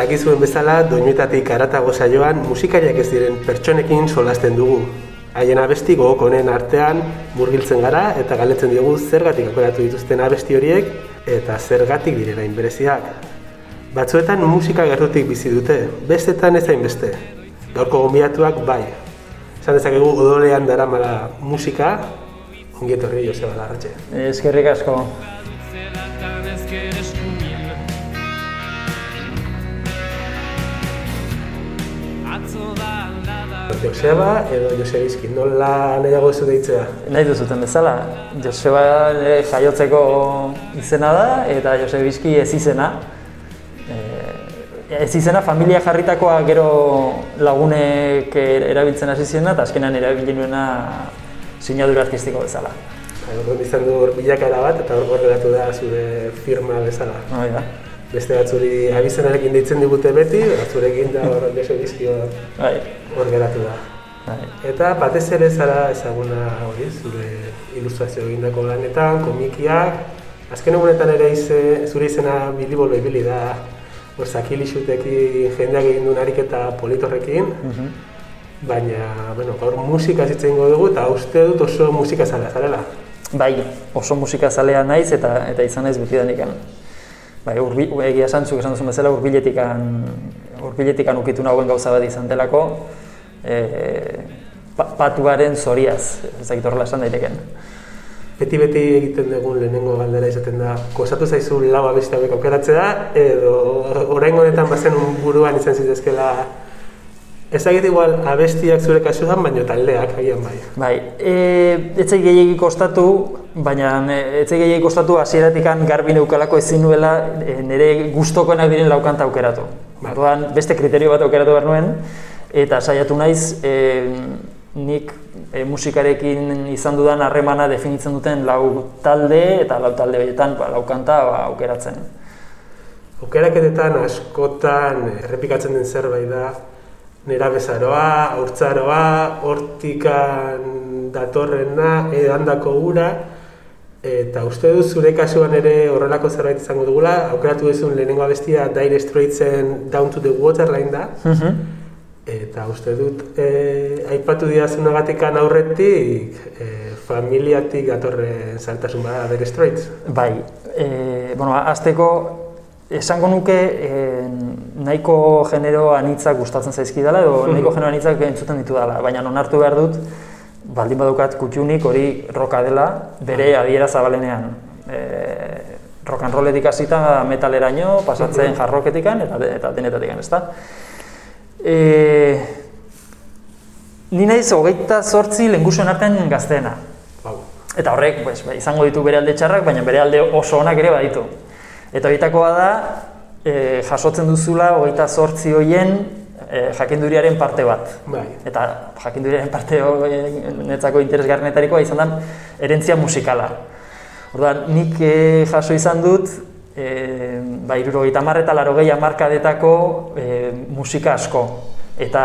Dakizuen bezala, doinuetatik aratago saioan musikariak ez diren pertsonekin solasten dugu. Haien abesti gogok honen artean murgiltzen gara eta galetzen diogu zergatik aukeratu dituzten abesti horiek eta zergatik direla inbereziak. Batzuetan musika gertutik bizi dute, bestetan ez beste. Gaurko gombiatuak bai. Esan dezakegu odolean daramala musika, ongi etorri Joseba Larratxe. Eskerrik asko. Joseba edo Josebizki, nola nahiago zu deitzea? Nahi duzuten bezala. Joseba jaiotzeko izena da eta Josebizki ez izena. E, ez izena familia jarritakoa gero lagunek erabiltzen hasi ziena eta azkenan erabili nuena sinadura artistiko bezala. Hor izan du hor bilakaera bat eta hor gorreratu da zure firma bezala. Hoi da beste batzuri abizenarekin deitzen digute beti, batzurekin da hor deso dizkio bai. Hor geratu da. Bai. Eta batez ere zara ezaguna hori, zure ilustrazio egindako lanetan, komikiak, azken egunetan ere ize, zure izena bilibolo ibili da, hor zakilixutekin jendeak egin duen ariketa politorrekin, mhm. baina, bueno, gaur musika zitzen dugu eta uste dut oso musika zalea zarela. Bai, oso musika zalea naiz eta eta izan naiz betidanik bai, urbi, egia santzuk esan duzun bezala, urbiletikan, urbiletikan ukitu nahuen gauza bat izan delako, e, patuaren zoriaz, ez dakit horrela esan daiteken. Beti-beti egiten dugun lehenengo galdera izaten da, kosatu zaizu laba beste hauek aukeratzea, edo orain honetan bazen buruan izan zitezkela Ez egit igual abestiak zure kasuan, baina taldeak agian bai. Bai, e, etzai gehiagik kostatu, baina e, etzai gehiagik kostatu hasieratik garbi neukalako ezin nuela e, nire gustokoenak diren laukanta aukeratu. Bai. Orduan, beste kriterio bat aukeratu behar nuen, eta saiatu naiz, e, nik e, musikarekin izan dudan harremana definitzen duten lau talde, eta lau talde horietan ba, laukanta ba, aukeratzen. Aukeraketetan askotan errepikatzen den zerbait da, nera bezaroa, aurtzaroa, hortikan datorrena, edandako gura, eta uste dut zure kasuan ere horrelako zerbait izango dugula, aukeratu duzun lehenengo abestia Dire Straitsen Down to the Waterline da, mhm. eta uste dut e, aipatu diazunagatik aurretik e, familiatik datorren saltasun bada Dire Straits. Bai, e, bueno, azteko esango nuke e, nahiko genero anitzak gustatzen zaizkidala edo hmm. nahiko genero anitzak entzuten ditu dela, baina onartu behar dut baldin badukat kutxunik hori roka dela bere adiera zabalenean. E, rock and rolletik hasita metaleraino, pasatzen hmm. jarroketikan eta, eta denetatikan, ezta? E, ni naiz hogeita zortzi lengusuen artean gazteena. Eta horrek, pues, bai, izango ditu bere alde txarrak, baina bere alde oso onak ere baditu. Eta horietakoa da, e, jasotzen duzula hogeita zortzi hoien e, jakinduriaren parte bat. Bai. Eta jakinduriaren parte netzako interesgarnetarikoa izan da erentzia musikala. Orduan, nik e, jaso izan dut, e, ba, irurogeita marreta laro gehi amarkadetako e, musika asko. Eta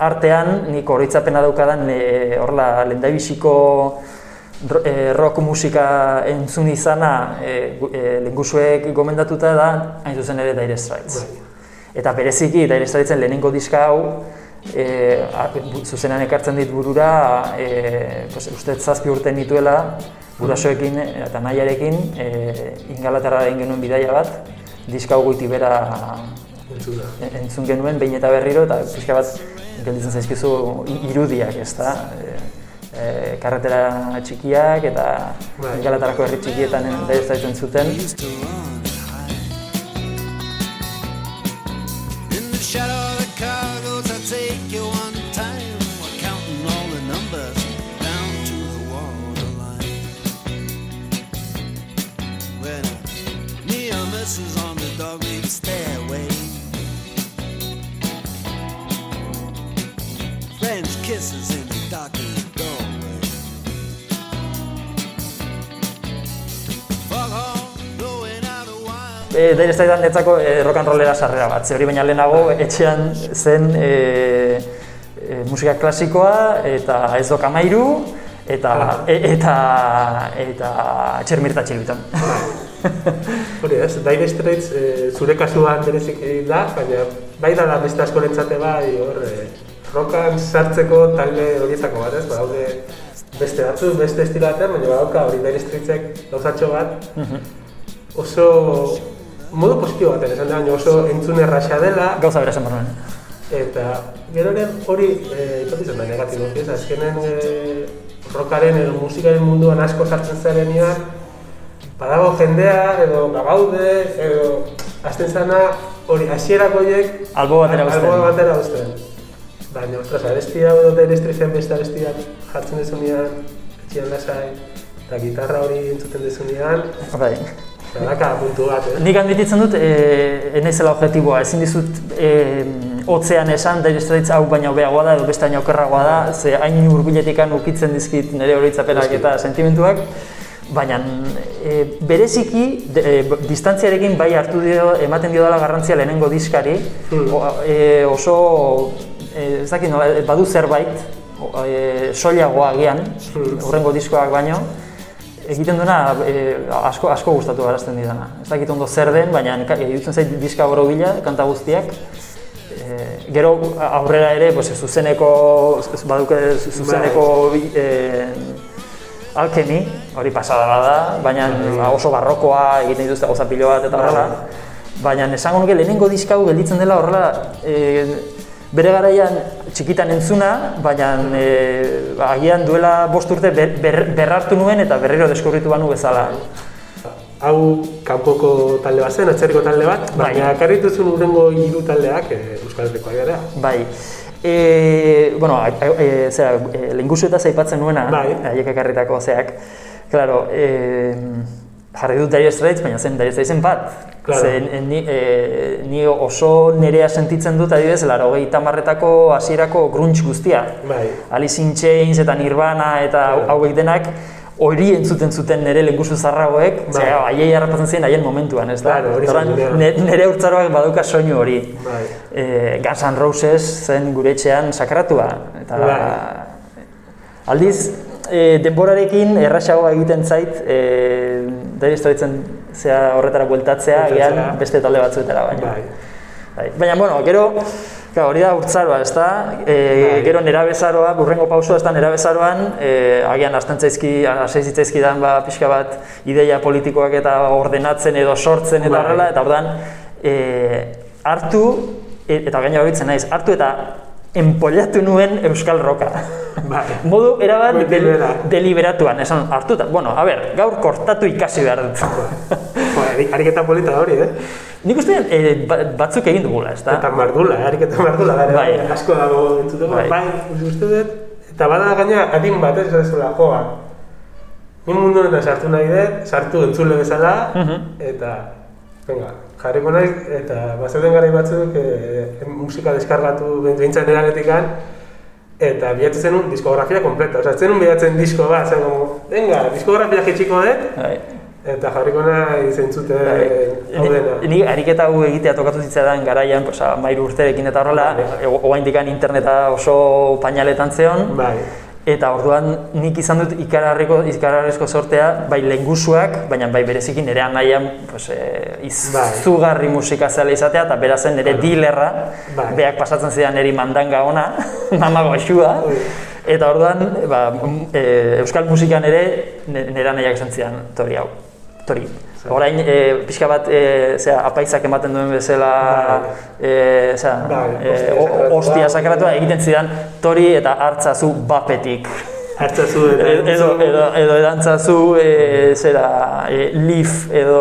artean, nik horitzapena daukadan, e, horla, lendaibiziko e, rock musika entzun izana e, e, gomendatuta da, hain zuzen ere Dire Straits. Bai. Eta bereziki Dire Straitsen lehenengo diska hau, e, zuzenan ekartzen dit burura, e, pues, uste zazpi urte nituela, gurasoekin eta nahiarekin, e, ingalaterra egin genuen bidaia bat, diska hau goiti bera entzun genuen, behin eta berriro, eta pixka bat gelditzen zaizkizu irudiak, ez da? e, karretera txikiak eta bai. galatarako herri txikietan da ez zaitzen zuten. kisses in the darkness e, Dire Straits netzako e, rock and rollera sarrera bat, ze hori baina lehenago etxean zen e, e, musika klasikoa eta ez doka mairu eta, e, eta, eta txermirta txilutan. Hori ez, Dire Straits e, zure kasuan berezik da, baina bai da beste asko bai, hor, e, rokan sartzeko talde horietako bat ez, badaude beste batzu, beste estilo batean, baina badauka hori Dire Straitsek gauzatxo bat, mhm. oso modu positibo batean esan da, baina oso entzun erraxa dela. Gauza bera esan Eta gero hori, e, ipatitzen da negatibo, ez, azkenen e, rockaren edo musikaren munduan asko sartzen zarenean, badago jendea edo bagaude edo azten zana hori hasierako hiek albo batera uzten. Albo batera uzten. Baina, ostras, abesti hau edo derestri zen beste abestiak jartzen dezunean, etxian lasai, eta gitarra hori entzuten dezunean. Bai. Badaka puntu bat, eh? Nik handititzen dut, eh, enezela objektiboa, ezin dizut eh, otzean esan, Dire Straits hau baina hobeagoa da, edo beste baina okerragoa da, ze hain urbiletik ukitzen dizkit nire horitzapenak eta sentimentuak, baina e, bereziki e, distantziarekin bai hartu dio, ematen dio dela garrantzia lehenengo diskari, hmm. e, oso, e, ez dakit nola, badu zerbait, e, soilagoa agian, hmm. diskoak baino, egiten duena e, asko asko gustatu garazten didana. Ez dakit ondo zer den, baina irutzen zait diska goro bila, kanta guztiak, e, gero aurrera ere pues, zuzeneko baduke zuzeneko e, alkemi hori pasada bada baina oso barrokoa egiten dituzte gauza pilo bat eta horrela baina esango nuke lehenengo diska hau gelditzen dela horrela e, bere garaian txikitan entzuna baina e, agian duela bost urte ber, berrartu nuen eta berriro deskubritu banu bezala hau kanpoko talde bat zen, atzerriko talde bat, bai. baina karritu zuen urrengo hiru taldeak e, Euskal Herriko gara. Bai. E, bueno, e, e, zera, e, lenguzu eta zaipatzen nuena, bai. haiek ekarritako zeak. Claro, e, jarri dut Dire Straits, baina zen Dire Straitsen bat. Claro. Zen, ni, e, ni oso nerea sentitzen dut, adibidez, laro gehi tamarretako hasierako grunge guztia. Bai. Alice in Chains eta Nirvana eta bai. hauek denak, hori entzuten zuten nire lenguzu zarragoek, bai. zera, haiei harrapatzen ziren haien momentuan, ez da? Claro, nire urtzaroak baduka soinu hori. Bai. E, Guns N' Roses zen gure etxean sakratua. Eta, bai. Aldiz, e, denborarekin errasagoa egiten zait, e, dara historitzen zea horretara bueltatzea, gian beste talde batzuetara baina. Bai. bai. Baina, bueno, gero, Ka, hori da urtzaroa, ez da? E, bai. Gero nera bezaroa, burrengo pausua, ez da nera bezaroan, e, agian astantzaizki, aseizitzaizki dan, ba, pixka bat, ideia politikoak eta ordenatzen edo sortzen eta bai. horrela, eta ordan, e, hartu, e, eta gaina horitzen naiz, hartu eta empollatu nuen Euskal Roka. Bai. Modu erabat del, deliberatuan, esan hartuta. Bueno, a ber, gaur kortatu ikasi behar dut. Ariketa polita hori, eh? Nik uste e, batzuk egin dugula, ez da? Eta mardula, ariketa mardula, bai, bai. asko dago entzuteko, bai. bai, uste dut, eta bada gaina adin bat ez zela joa. Ni mundu honetan sartu nahi dut, sartu entzule bezala, mhm. eta, venga, jarriko nahi, eta bazaten gara batzuk e, musika deskargatu behintzen eranetik eta bilatzen zenun diskografia kompleta, oza, zenun bilatzen disko bat, zen, venga, diskografia jetxiko dut, bai. Eta jarriko nahi zentzute bai. hau dena. Ni ariketa hau egitea tokatu zitzaidan garaian, posa, mairu urterekin eta horrela, bai. oain dikan interneta oso painaletan zeon. Bai. Eta orduan nik izan dut ikararriko, ikararrezko sortea, bai lengusuak, baina bai berezikin ere nahian pues, e, izugarri bai. musika zela izatea, eta berazen ere bai. dilerra, bai. beak pasatzen zidan eri mandanga ona, mama goxua. Eta orduan, ba, e, euskal musikan ere nera nahiak esan zidan, tori hau tori. Orain e, pixka bat e, zera, apaitzak ematen duen bezala e, zera, e, ostia sakratua egiten zidan tori eta hartzazu bapetik. Hartzazu eta edo, edo, edo edantzazu e, zera, e, lif edo,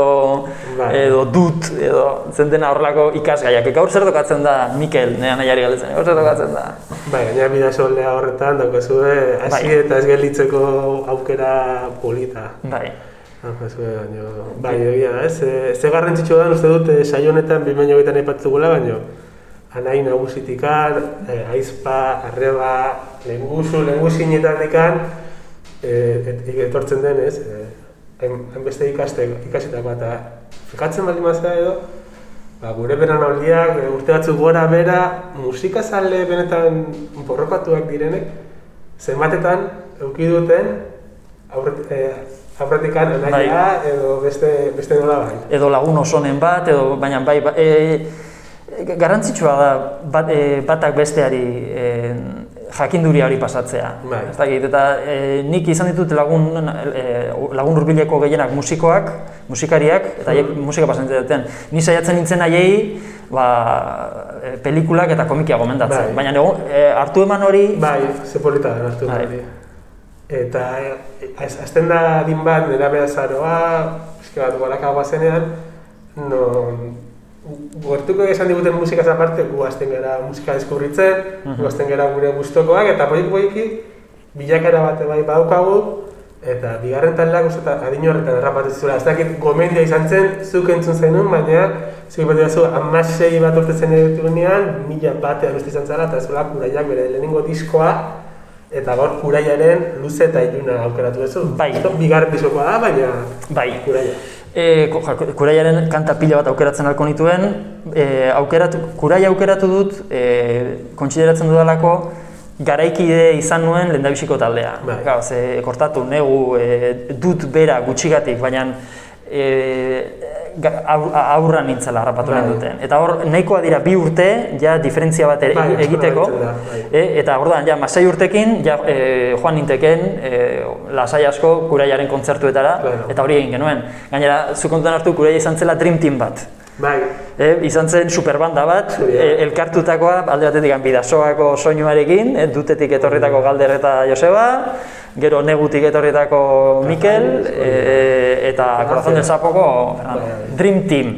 bai. edo dut edo zentena horrelako ikasgaiak. Gaur zer dokatzen da, Mikel, nea nahiari galdetzen, gaur zer dokatzen da? Bai, gaina bida soldea horretan, daukazu, hasi eta ez gelditzeko aukera polita. Bai. Ah, bai, egia ez? Ze garrantzitsu da, uste dut, eh, saio honetan bi baino gaitan aipatzugula, baino anai nagusitikan, eh, aizpa, arreba, lenguzu, lenguzinetatekan, eh, etortzen den, ez? Eh, hainbeste ikaste, ikasitako eta fikatzen baldin mazera edo, ba, gure beran aldiak, eh, urte batzuk gora bera, musikazale benetan borrokatuak direnek, zenbatetan, eukiduten, aurret, eh, aurretikan anaia bai. edo beste, beste nola bai. Edo lagun osonen bat, edo baina bai, ba, e, garrantzitsua da bat, e, batak besteari e, jakinduria hori pasatzea. Bai. Ez dakit, eta e, nik izan ditut lagun, e, lagun urbileko gehienak musikoak, musikariak, eta mm musika pasantzen duten. Ni saiatzen nintzen haiei, ba, e, pelikulak eta komikia gomendatzen. Bai. Baina e, hartu eman hori... Bai, ze polita da hartu eman bai. hori. Eta e, azten da din bat, nera behar zaroa, eske bat guarakagoa zenean, non Gortuko esan diguten musika aparte, gu azten gara musika deskubritzen, uh -huh. gu azten gara gure guztokoak, eta poik poiki bilakara bat bai badaukagu, eta bigarren taldeak uste eta adin horretan errapatzen zuela. Ez dakit gomendia izan zen, zuk entzun zenun, baina zuk bat dira zu, amasei bat urte zen edo mila batean uste izan zela, eta zuela kuraiak bere lehenengo diskoa, eta gaur kuraiaren luze eta iluna aukeratu duzu. Bai. Bigarren diskoa da, baina bai. kuraia. E, kuraiaren kanta pila bat aukeratzen alko nituen, e, aukeratu, kuraia aukeratu dut, e, kontsideratzen dudalako, garaikide izan nuen lendabiziko taldea. Bai. Gau, ze, kortatu, negu, e, dut bera gutxigatik, baina e, aurra nintzela harrapatu bai. duten. Eta hor, nahikoa dira bi urte, ja, diferentzia bat bai, egiteko, bai. e, eta hor da, ja, masai urtekin, ja, e, joan ninteken, e, lasai asko kuraiaren kontzertuetara, eta hori egin genuen. Gainera, zu kontuan hartu, kuraia izan zela Dream Team bat. Bai. E, izan zen superbanda bat, e, elkartutakoa, alde batetik bidasoako soinuarekin, e, dutetik etorritako Galder eta Joseba, gero negutik etorritako Mikel, e, eta Corazon del Sapoko Dream Team.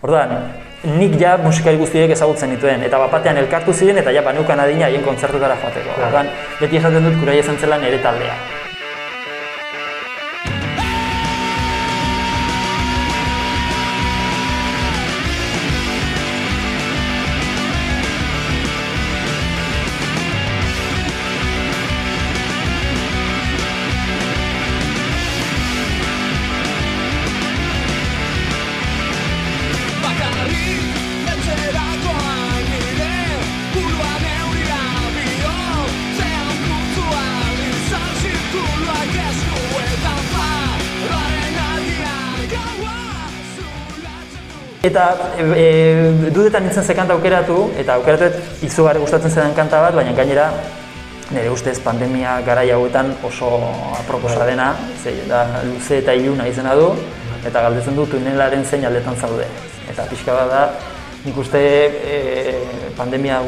Orduan, nik ja musikari guztiek ezagutzen dituen, eta bapatean elkartu ziren, eta ja baneukan adina haien kontzertutara joateko. Orduan, beti esaten dut kurai esan zela nire taldea. Eta e, dudetan nintzen ze kanta aukeratu, eta aukeratu izugarri gustatzen zen kanta bat, baina gainera nire ustez pandemia gara hauetan oso aproposa dena, ze, da luze eta iluna izena du, eta galdetzen du tunelaren zein aldetan zaude. Eta pixka bat da, nik uste e, pandemia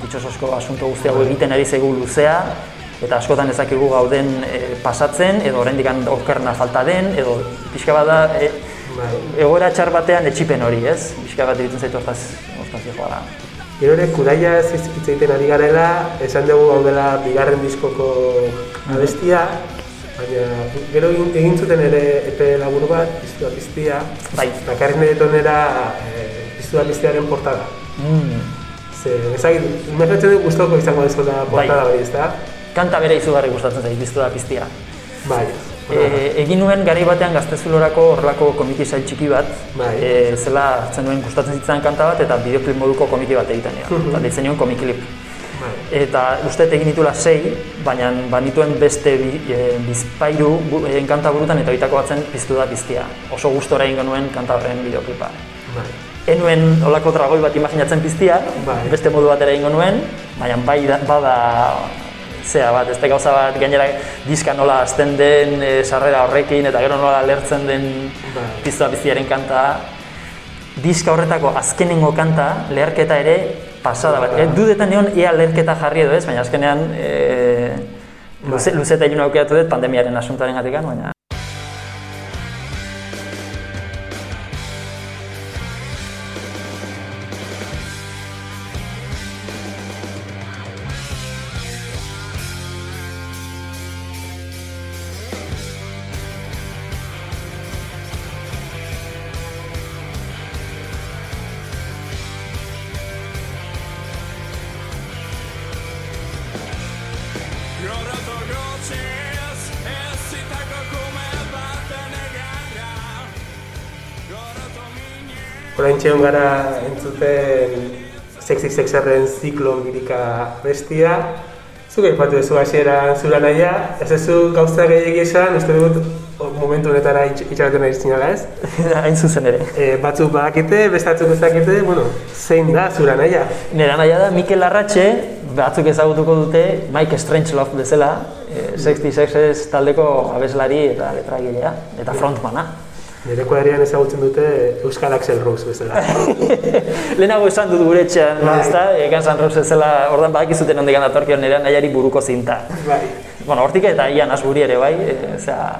ditxososko asunto guzti hau egiten ari zegu luzea, eta askotan ezakigu gauden e, pasatzen, edo oraindik okerna falta den, edo pixka bat da, e. egoera txar batean etxipen hori, ez? Bizka bat egiten zaitu hortaz, hortaz joa Gero ere, kudaia ez hitz egiten ari garela, esan dugu hau dela bigarren diskoko abestia, baina gero egin zuten ere epe labur bat, piztua piztia, bai. bakarren ere tonera e, piztua piztiaren portada. Mm. Ze, ezagit, imaginatzen dut guztoko izango dezuela portada bai. hori, ez da? Kanta bere izugarri gustatzen zait, piztua piztia. Bai. E, egin nuen gari batean gaztezulorako horrelako komiki sail txiki bat, bai. e, zela hartzen nuen gustatzen zitzen kanta bat eta bideoklip moduko komiki bat egiten nio, eta deitzen nuen komiklip. Bai. Eta uste egin ditula sei, baina banituen beste bi, e, bizpairu e, kanta burutan eta bitako batzen piztu da piztia. Oso gustora egin nuen kanta horren bideoklipa. Bai. Enuen olako dragoi bat imaginatzen piztia, bai. beste modu batera egingo nuen, baina bai bada zea bat, ez gauza bat, gainera diska nola azten den e, sarrera horrekin, eta gero nola lertzen den bai. piztua biziaren kanta. Diska horretako azkenengo kanta, leherketa ere, pasada bat. E, dudetan nion, ea leherketa jarri edo ez, baina azkenean e, luze, luze eta ilun aukeratu dut pandemiaren asuntaren gatikan, baina Orain txeon gara entzuten Sexy Sexerren ziklo birika bestia, Zuk aipatu duzu hasiera zura naia, ez ez zu gauza gehiagi esan, uste dut momentu honetara itxaraten nahi zinala ez? Hain zuzen ere. E, batzuk badakite, bestatzuk ezakite, bueno, zein da zura naia? Nera naia da Mikel Arratxe, batzuk ezagutuko dute Mike Strangelove bezala, e, 66 taldeko abeslari eta letragilea, eta frontmana. Nire kuadrian ezagutzen dute Euskal Axel Rose bezala. Lehenago esan dut gure etxean, bai. ez da? Egan San Rose bezala, ordan badakizuten hondik datorkion nire nahiari buruko zinta. Bai. Bueno, hortik eta ian asburi ere bai, e, zera,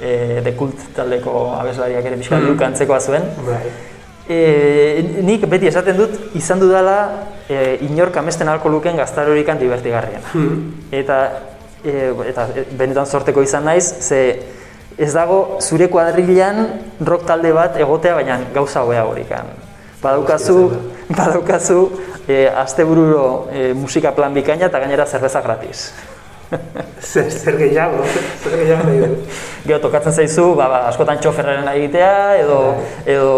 e, de kult taldeko abeslariak ere pixka mm. antzekoa zuen. Bai. E, nik beti esaten dut, izan dudala e, inork amesten alko luken gaztarorikan divertigarriena. Mm. Eta, e, eta benetan sorteko izan naiz, ze ez dago zure kuadrilan rock talde bat egotea baina gauza hobea horikan. Badaukazu, badaukazu e, astebururo e, musika plan bikaina eta gainera zerbeza gratis. zer, zer gehiago, zer gehiago nahi du. Gero tokatzen zaizu, ba, ba, askotan txoferren egitea, edo, bai. edo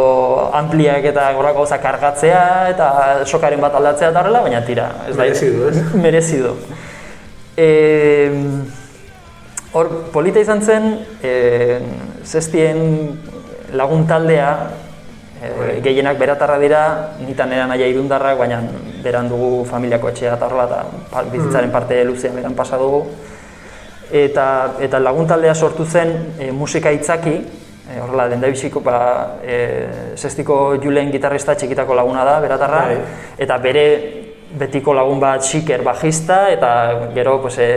ampliak eta gorrako gauza kargatzea, eta sokaren bat aldatzea eta horrela, baina tira. Ez Merezidu, ez? Merezidu. E, Hor, polita izan zen, e, zestien lagun taldea, e, gehienak beratarra dira, nitan eran aia irundarrak, baina beran dugu familiako etxea eta horrela, eta bizitzaren mm. parte luzea beran pasa dugu. Eta, eta lagun taldea sortu zen e, musika itzaki, e, horrela, den da biziko, ba, e, zestiko julen gitarrista txikitako laguna da, beratarra, bai. eta bere betiko lagun bat xiker bajista, eta gero, pues, e,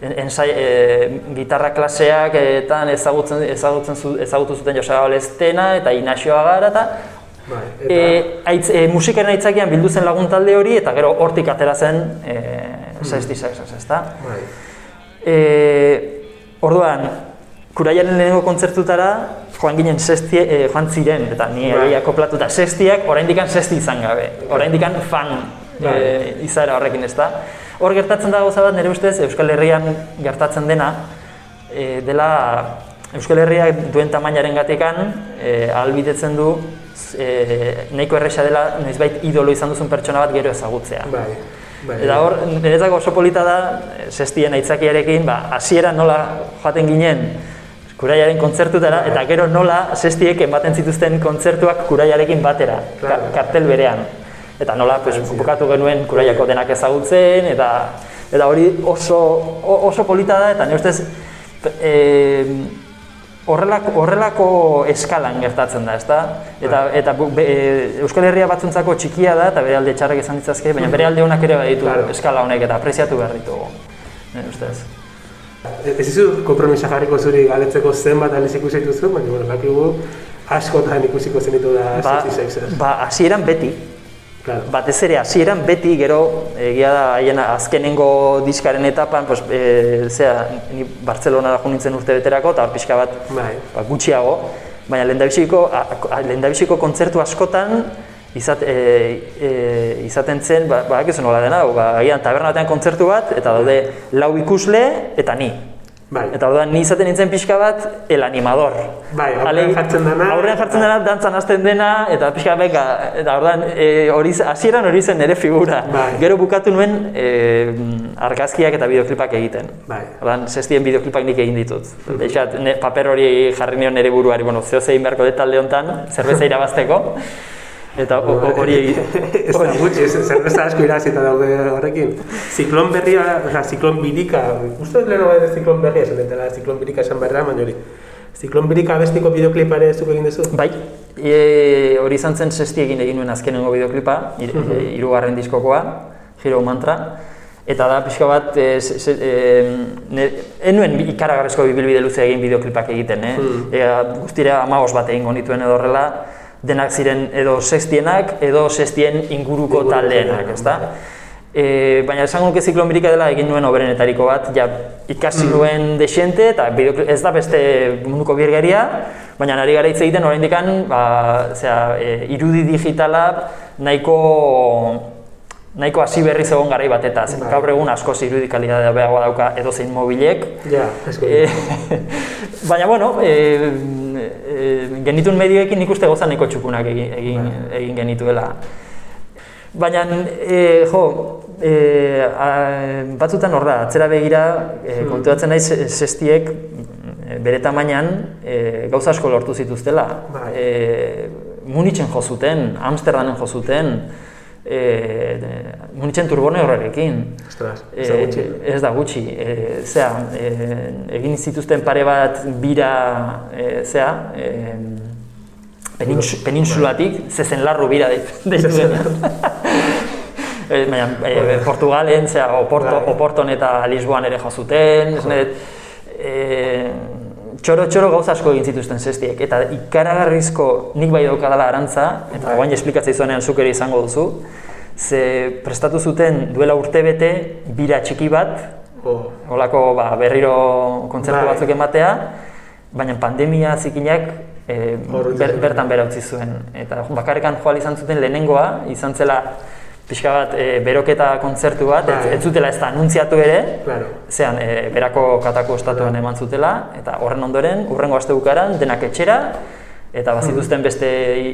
ensai, e, gitarra klaseak eta ezagutzen, ezagutzen zu, ezagutu zuten Joseba Balestena eta Inaxioa gara eta Bai, eta... E, aitz, e, musikaren aitzakian bildu zen lagun talde hori eta gero hortik atera zen e, mm. ezta? Bai. E, orduan, kuraiaren lehenengo kontzertutara joan ginen sestie, e, joan ziren eta ni bai. akoplatuta sestiak oraindikan sesti izan gabe, oraindikan fan. E, izaera horrekin ezta? Hor gertatzen da gauza bat, nire ustez, Euskal Herrian gertatzen dena, e, dela Euskal Herriak duen tamainaren gatikan, e, albidetzen du, e, nahiko erresa dela, noizbait idolo izan duzun pertsona bat gero ezagutzea. Bai, bai. Eta hor, niretzako oso polita da, sestien aitzakiarekin, ba, hasiera nola joaten ginen, kuraiaren kontzertutara, eta gero nola sestiek ematen zituzten kontzertuak kuraiarekin batera, claro. kartel berean eta nola pues, bukatu genuen kuraiako denak ezagutzen, eta eta hori oso, oso polita da, eta nire ustez e, horrelako, horrelako eskalan gertatzen da, ezta? Eta, eta be, Euskal Herria batzuntzako txikia da, eta bere alde txarrak izan ditzazke, baina bere alde honak ere baditu claro. eskala honek, eta apreziatu behar ditugu, nire ustez. Ez izu kompromisa jarriko zuri galetzeko zenbat aliz ikusi dituzu, baina bueno, bakigu askotan ikusiko zenitu da ba, Ba, hasieran beti, Claro. Batez ere hasieran beti gero egia da haien azkenengo diskaren etapan, pues e, zea, ni Barcelona da nintzen urte beterako eta pixka bat bai. ba, gutxiago, baina lehendabiziko kontzertu askotan izat, e, e, izaten zen, ba, ba, nola dena, ba, agian taberna batean kontzertu bat, eta daude lau ikusle eta ni. Bai. Eta orduan ni izaten nintzen pixka bat el animador. Bai, aurrean jartzen dena. Aurrean jartzen dena dantzan hasten dena eta pixka beka eta orduan eh hori hasieran hori zen nere figura. Bai. Gero bukatu nuen eh argazkiak eta bideoklipak egiten. Bai. Orduan sestien bideoklipak nik egin ditut. Mm paper hori jarri nion nere buruari, bueno, zeo zein beharko de talde hontan, zerbeza irabazteko. Eta hori egin. Ez da gutxi, zerbeza asko irazita daude horrekin. Ziklon berria, oza, ziklon birika, uste dut leheno bai ziklon berria, esan dutela, ziklon birika esan berra, baina hori. Ziklon birika bestiko bideoklipare ez dugu egin duzu? Bai, e, hori izan zen sesti egin nuen azkenengo bideoklipa, ir, uh -huh. irugarren diskokoa, Hero Mantra. Eta da, pixka bat, e, se, e, enuen ikaragarrezko bibilbide luze egin bideoklipak egiten, eh? Hmm. E, guztira amagos bat egin nituen edo horrela, denak ziren edo sextienak edo sextien inguruko taldeenak, ezta? E, baina esango nuke ziklon dela egin nuen oberenetariko bat, ja ikasi mm. nuen desente eta ez da beste munduko birgeria, baina nari gara hitz egiten oraindik ba, e, irudi digitala nahiko nahiko hasi berri zegoen garai batetaz. Bai. Gaur egun asko irudi kalitatea beagoa dauka edozein mobilek. Ja, e, baina bueno, e, e, genitun medioekin nik uste nahiko txukunak egin, egin, bai. egin genituela. Baina, e, jo, e, a, batzutan hor da, atzera begira, e, kontuatzen naiz sestiek bere tamainan e, gauza asko lortu zituztela. Bai. E, Munitzen jo zuten, Amsterdamen jo zuten, e, Munitzen turbone horrekin. Ostras, ez da gutxi. E, ez da gutxi. E, zea, e, egin zituzten pare bat bira, e, zea, e, penins, peninsulatik, zezen larru bira deitu E, baina, e, Portugalen, zera, Oporto, bai. Oporton eta Lisboan ere jo zuten, e, txoro txoro gauza asko egin zituzten zestiek eta ikaragarrizko nik bai daukadala arantza eta guain esplikatzea izuanean zuk ere izango duzu ze prestatu zuten duela urte bete bira txiki bat oh. olako ba, berriro kontzertu bai. batzuk ematea baina pandemia zikinak e, ber, bertan bera utzi zuen eta bakarrekan joal izan zuten lehenengoa izan zela pixka bat e, beroketa kontzertu bat, ez, ez zutela ez da anuntziatu ere, claro. zean e, berako katako estatuan eman zutela, eta horren ondoren, urrengo aste bukaran, denak etxera, eta bazituzten beste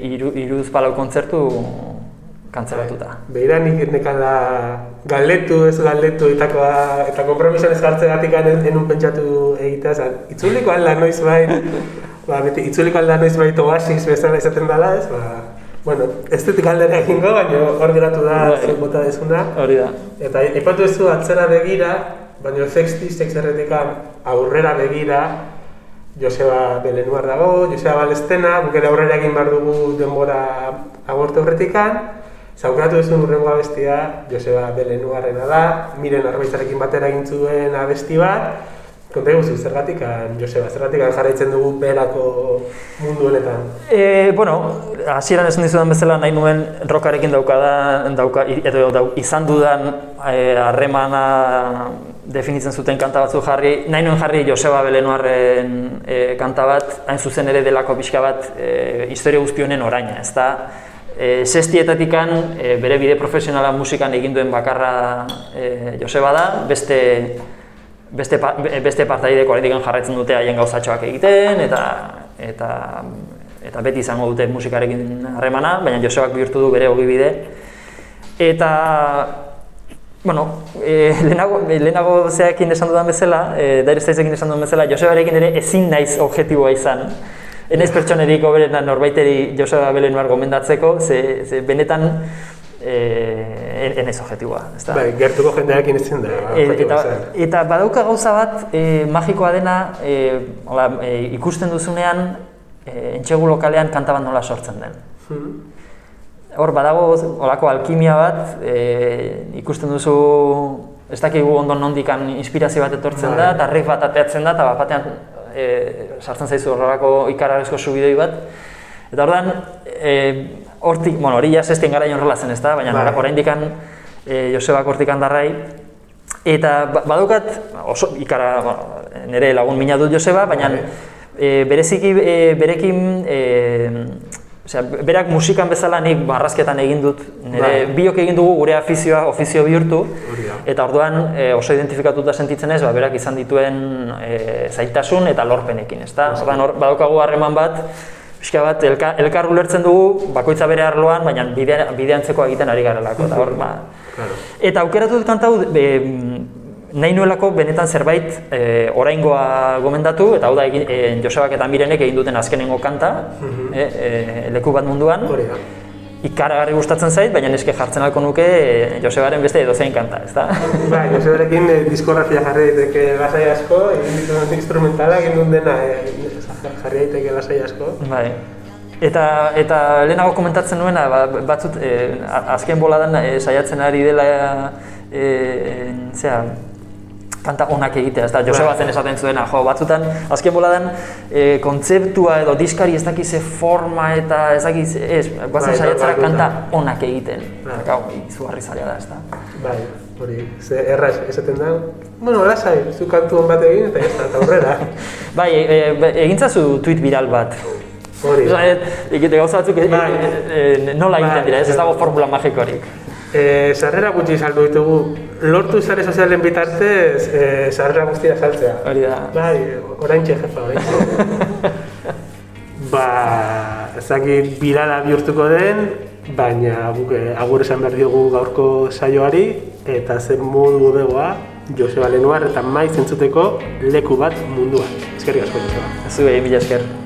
iru, iruz palau kontzertu kantzelatuta. Bai. Beira nik nekala galdetu, ez galdetu, etakoa, eta kompromisoan ez gatik enun pentsatu egitea, zan, itzuliko alda noiz bain, ba, beti, itzuliko alda noiz bain oasis bezala izaten dela, ez, ba, Bueno, ez dut galdera egingo, baina hor geratu da bai. zen bota dezuna. Hori da. Eta ipatu ez du atzera begira, baina sexti, sex erretikan aurrera begira, Joseba Belenuar dago, Joseba Balestena, guk ere aurrera egin behar dugu denbora agorte horretikan, Zaukratu ez urrengo abestia, Joseba Belenuarrena da, miren arbaitzarekin batera egin zuen abesti bat, Konta eguzu, zergatik, Joseba, zergatik jarraitzen dugu berako mundu honetan? E, bueno, hasieran esan dizudan bezala nahi nuen rokarekin daukada, dauka, edo dau, izan dudan e, harremana definitzen zuten kanta batzu jarri, nahi nuen jarri Joseba Belenuarren e, kanta bat, hain zuzen ere delako pixka bat e, historia guztionen oraina, ez da? E, sestietatikan e, bere bide profesionala musikan egin duen bakarra e, Joseba da, beste beste pa, beste partaideko oraindik jarraitzen dute haien gauzatxoak egiten eta eta eta beti izango dute musikarekin harremana, baina Josebak bihurtu du bere ogibide. Eta bueno, e, lehenago, lehenago zeakin esan dudan bezala, e, daireztaizekin esan dudan bezala, Josebarekin ere ezin naiz objektiboa izan. Enez pertsonerik oberena norbaiteri Joseba Belenuar gomendatzeko, ze, ze benetan eh en eso objetiboa, ezta? Bai, gertuko jendeekin ezin da. E, eta, eta badauka gauza bat e, magikoa dena, e, hola, e, ikusten duzunean e, entxegu lokalean kanta bat nola sortzen den. Hmm. Hor badago olako alkimia bat, e, ikusten duzu ez dakigu ondo nondikan inspirazio bat etortzen da, bai. eta riff bat ateatzen da, eta bat batean e, sartzen zaizu horrelako ikararezko subidoi bat. Eta ordan, e, hortik, bueno, hori jaz estien gara horrela zen ez da, baina bai. oraindik e, eh, Josebak hortik handarrai, eta ba, badukat, oso ikara, bueno, nire lagun mina dut Joseba, baina e, bereziki e, berekin, e, osea, berak musikan bezala nik barrazketan egin dut, nire bai. biok egin dugu gure afizioa, ofizio bihurtu, eta orduan e, oso identifikatuta sentitzen ez, ba, berak izan dituen e, zaitasun eta lorpenekin, ez da? Orduan, badaukagu harreman bat, pixka bat, elka, elkar ulertzen dugu, bakoitza bere arloan, baina bide, bideantzeko egiten ari garelako. Eta, hor, ba. claro. eta aukeratu dut kantau, be, nahi nuelako benetan zerbait e, oraingoa gomendatu, eta hau da e, Josebak eta Mirenek egin duten azkenengo kanta, mm e, leku bat munduan. Ikaragarri gustatzen zait, baina neske jartzen alko nuke e, Josebaren beste edozein kanta, ezta? Bai, Josebarekin e, diskografia jarri daiteke lasai asko, egin dituen instrumentala egin duen dena, e, jarri daiteke lasai asko. Bai. Eta, eta lehenago komentatzen nuena, ba, batzut, e, azken boladan e, saiatzen ari dela, e, zera, kanta onak egitea, ez da, Joseba zen esaten zuena, jo, batzutan, azken boladan, e, kontzeptua edo diskari ez dakize forma eta ez dakiz, ez, guazen bai, saiatzera kanta onak egiten. Bai. Gau, izugarri zaila da, ez da. Bai, hori, ze erraz esaten da, bueno, lasai, zu kantu hon bat egin eta ez da, eta horrela. bai, e, e, egintzazu tweet viral bat. Hori. Egite gauza batzuk e, bai. e, nola egiten bai, dira, ez, ez dago formula magikorik. Eh, sarrera gutxi saldu ditugu. Lortu sare sozialen bitartez, eh, sarrera guztia saltzea. Hori da. Bai, oraintxe jefa, oraintxe. ba, ezakit birala bihurtuko den, baina guk eh, agur esan behar diogu gaurko saioari, eta zen modu begoa, Joseba Lenuar eta maiz entzuteko leku bat munduan. Ezkerrik asko, Joseba. Egin, mila esker.